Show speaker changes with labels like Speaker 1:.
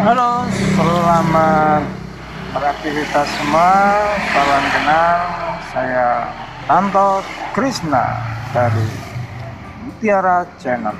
Speaker 1: Halo, selamat beraktivitas semua. Salam kenal, saya Tanto Krishna dari Mutiara Channel.